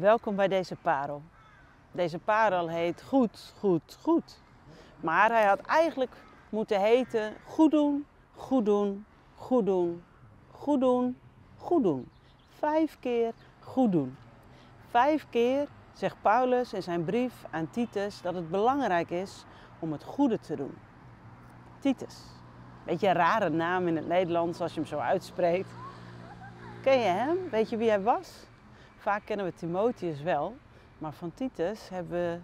Welkom bij deze parel. Deze parel heet Goed, Goed, Goed. Maar hij had eigenlijk moeten heten Goed doen, Goed doen, Goed doen, Goed doen, Goed doen. Vijf keer goed doen. Vijf keer zegt Paulus in zijn brief aan Titus dat het belangrijk is om het goede te doen. Titus. Beetje een rare naam in het Nederlands als je hem zo uitspreekt. Ken je hem? Weet je wie hij was? Vaak kennen we Timotheus wel, maar van Titus hebben we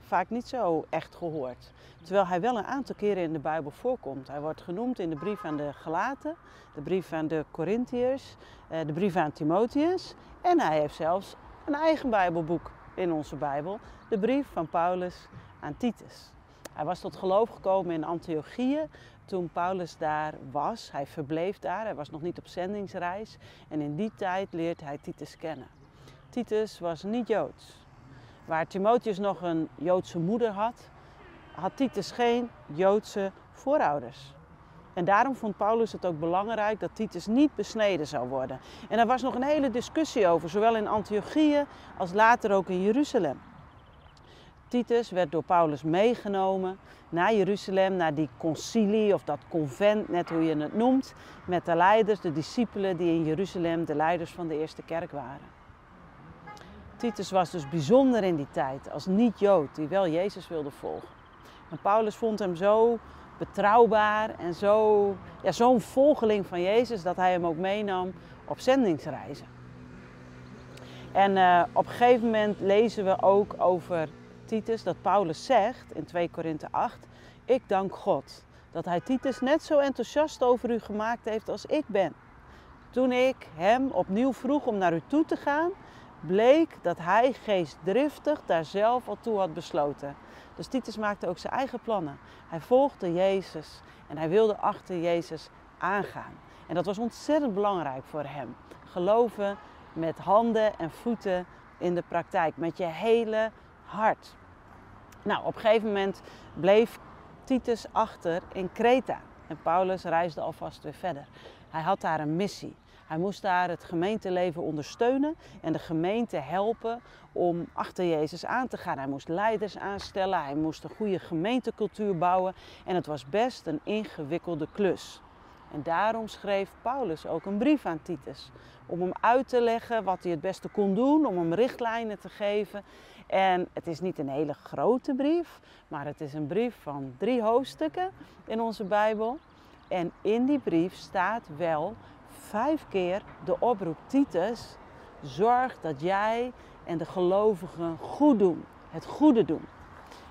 vaak niet zo echt gehoord. Terwijl hij wel een aantal keren in de Bijbel voorkomt. Hij wordt genoemd in de brief aan de Galaten, de brief aan de Corinthiërs, eh, de brief aan Timotheus. En hij heeft zelfs een eigen Bijbelboek in onze Bijbel, de brief van Paulus aan Titus. Hij was tot geloof gekomen in Antiochië toen Paulus daar was. Hij verbleef daar, hij was nog niet op zendingsreis. En in die tijd leert hij Titus kennen. Titus was niet Joods. Waar Timotheus nog een Joodse moeder had, had Titus geen Joodse voorouders. En daarom vond Paulus het ook belangrijk dat Titus niet besneden zou worden. En er was nog een hele discussie over, zowel in Antiochië als later ook in Jeruzalem. Titus werd door Paulus meegenomen naar Jeruzalem, naar die concilie of dat convent, net hoe je het noemt, met de leiders, de discipelen die in Jeruzalem de leiders van de eerste kerk waren. Titus was dus bijzonder in die tijd als niet-Jood die wel Jezus wilde volgen. En Paulus vond hem zo betrouwbaar en zo, ja, zo'n volgeling van Jezus dat hij hem ook meenam op zendingsreizen. En uh, op een gegeven moment lezen we ook over Titus dat Paulus zegt in 2 Korinthe 8: Ik dank God dat hij Titus net zo enthousiast over u gemaakt heeft als ik ben. Toen ik hem opnieuw vroeg om naar u toe te gaan, bleek dat hij geestdriftig daar zelf al toe had besloten. Dus Titus maakte ook zijn eigen plannen. Hij volgde Jezus en hij wilde achter Jezus aangaan. En dat was ontzettend belangrijk voor hem. Geloven met handen en voeten in de praktijk, met je hele hart. Nou, op een gegeven moment bleef Titus achter in Kreta en Paulus reisde alvast weer verder. Hij had daar een missie. Hij moest daar het gemeenteleven ondersteunen en de gemeente helpen om achter Jezus aan te gaan. Hij moest leiders aanstellen, hij moest een goede gemeentecultuur bouwen en het was best een ingewikkelde klus. En daarom schreef Paulus ook een brief aan Titus om hem uit te leggen wat hij het beste kon doen, om hem richtlijnen te geven. En het is niet een hele grote brief, maar het is een brief van drie hoofdstukken in onze Bijbel. En in die brief staat wel vijf keer de oproep Titus, zorg dat jij en de gelovigen goed doen, het goede doen.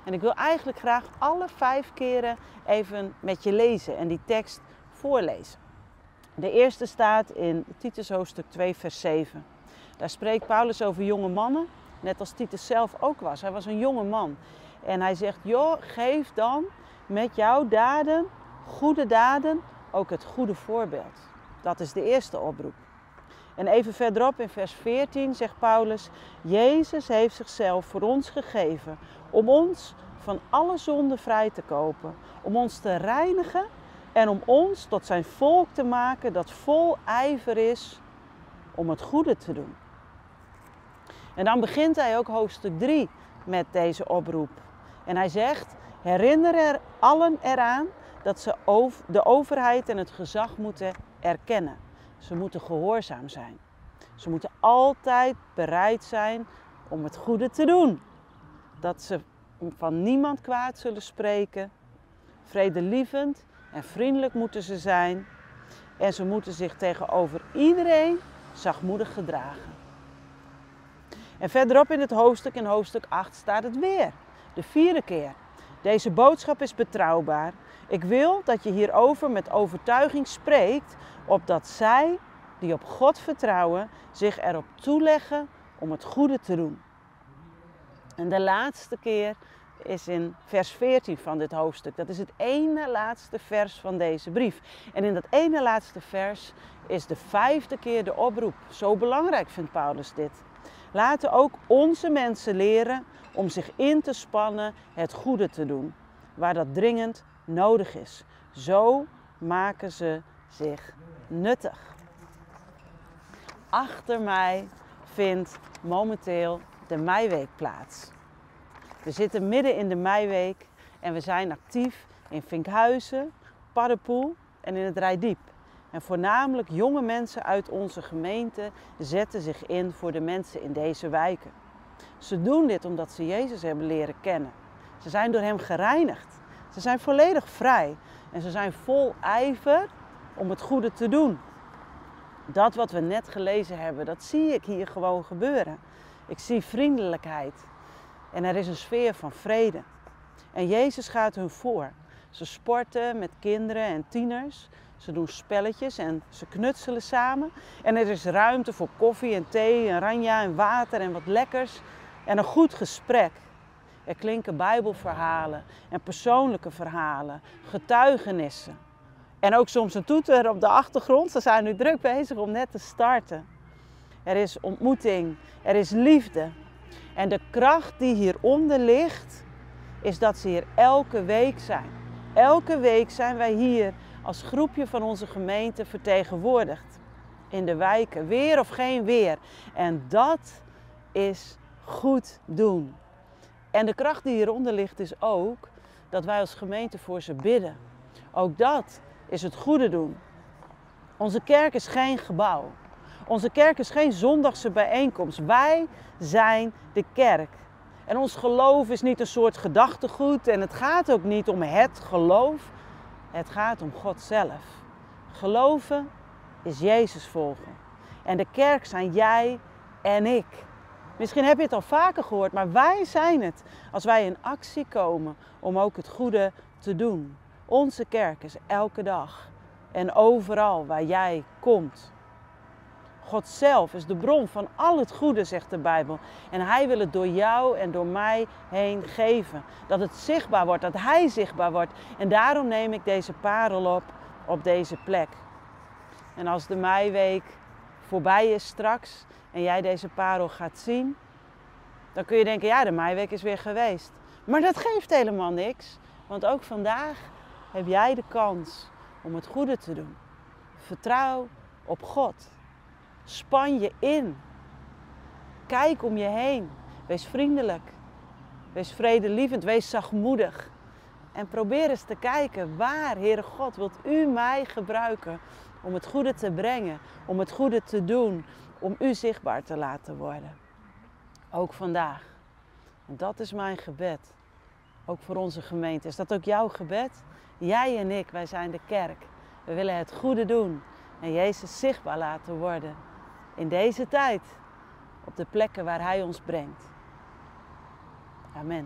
En ik wil eigenlijk graag alle vijf keren even met je lezen en die tekst voorlezen. De eerste staat in Titus hoofdstuk 2 vers 7. Daar spreekt Paulus over jonge mannen, net als Titus zelf ook was. Hij was een jonge man. En hij zegt, joh, geef dan met jouw daden, goede daden, ook het goede voorbeeld. Dat is de eerste oproep. En even verderop in vers 14 zegt Paulus: Jezus heeft zichzelf voor ons gegeven om ons van alle zonde vrij te kopen, om ons te reinigen en om ons tot zijn volk te maken dat vol ijver is om het goede te doen. En dan begint hij ook hoofdstuk 3 met deze oproep. En hij zegt: Herinner er allen eraan dat ze de overheid en het gezag moeten erkennen. Ze moeten gehoorzaam zijn. Ze moeten altijd bereid zijn om het goede te doen. Dat ze van niemand kwaad zullen spreken. Vredelievend en vriendelijk moeten ze zijn. En ze moeten zich tegenover iedereen zachtmoedig gedragen. En verderop in het hoofdstuk, in hoofdstuk 8, staat het weer. De vierde keer. Deze boodschap is betrouwbaar. Ik wil dat je hierover met overtuiging spreekt, opdat zij die op God vertrouwen zich erop toeleggen om het goede te doen. En de laatste keer is in vers 14 van dit hoofdstuk. Dat is het ene laatste vers van deze brief. En in dat ene laatste vers is de vijfde keer de oproep. Zo belangrijk vindt Paulus dit. Laten ook onze mensen leren om zich in te spannen het goede te doen, waar dat dringend nodig is. Zo maken ze zich nuttig. Achter mij vindt momenteel de Meiweek plaats. We zitten midden in de Meiweek en we zijn actief in Vinkhuizen, Paddenpoel en in het Rijdiep. En voornamelijk jonge mensen uit onze gemeente zetten zich in voor de mensen in deze wijken. Ze doen dit omdat ze Jezus hebben leren kennen. Ze zijn door Hem gereinigd. Ze zijn volledig vrij en ze zijn vol ijver om het goede te doen. Dat wat we net gelezen hebben, dat zie ik hier gewoon gebeuren. Ik zie vriendelijkheid en er is een sfeer van vrede. En Jezus gaat hun voor. Ze sporten met kinderen en tieners. Ze doen spelletjes en ze knutselen samen. En er is ruimte voor koffie en thee en ranja en water en wat lekkers. En een goed gesprek. Er klinken bijbelverhalen en persoonlijke verhalen, getuigenissen. En ook soms een toeter op de achtergrond. Ze zijn nu druk bezig om net te starten. Er is ontmoeting, er is liefde. En de kracht die hieronder ligt, is dat ze hier elke week zijn. Elke week zijn wij hier als groepje van onze gemeente vertegenwoordigd. In de wijken, weer of geen weer. En dat is goed doen. En de kracht die hieronder ligt is ook dat wij als gemeente voor ze bidden. Ook dat is het goede doen. Onze kerk is geen gebouw. Onze kerk is geen zondagse bijeenkomst. Wij zijn de kerk. En ons geloof is niet een soort gedachtegoed en het gaat ook niet om het geloof. Het gaat om God zelf. Geloven is Jezus volgen. En de kerk zijn jij en ik. Misschien heb je het al vaker gehoord, maar wij zijn het als wij in actie komen om ook het goede te doen. Onze kerk is elke dag en overal waar jij komt. God zelf is de bron van al het goede, zegt de Bijbel. En Hij wil het door jou en door mij heen geven. Dat het zichtbaar wordt, dat Hij zichtbaar wordt. En daarom neem ik deze parel op op deze plek. En als de meiweek voorbij is straks en jij deze parel gaat zien, dan kun je denken, ja, de meiweek is weer geweest. Maar dat geeft helemaal niks, want ook vandaag heb jij de kans om het goede te doen. Vertrouw op God. Span je in. Kijk om je heen. Wees vriendelijk. Wees vredelievend. Wees zachtmoedig. En probeer eens te kijken waar, Heere God, wilt u mij gebruiken om het goede te brengen, om het goede te doen, om u zichtbaar te laten worden. Ook vandaag. Dat is mijn gebed. Ook voor onze gemeente. Is dat ook jouw gebed? Jij en ik, wij zijn de kerk. We willen het goede doen en Jezus zichtbaar laten worden in deze tijd op de plekken waar Hij ons brengt. Amen.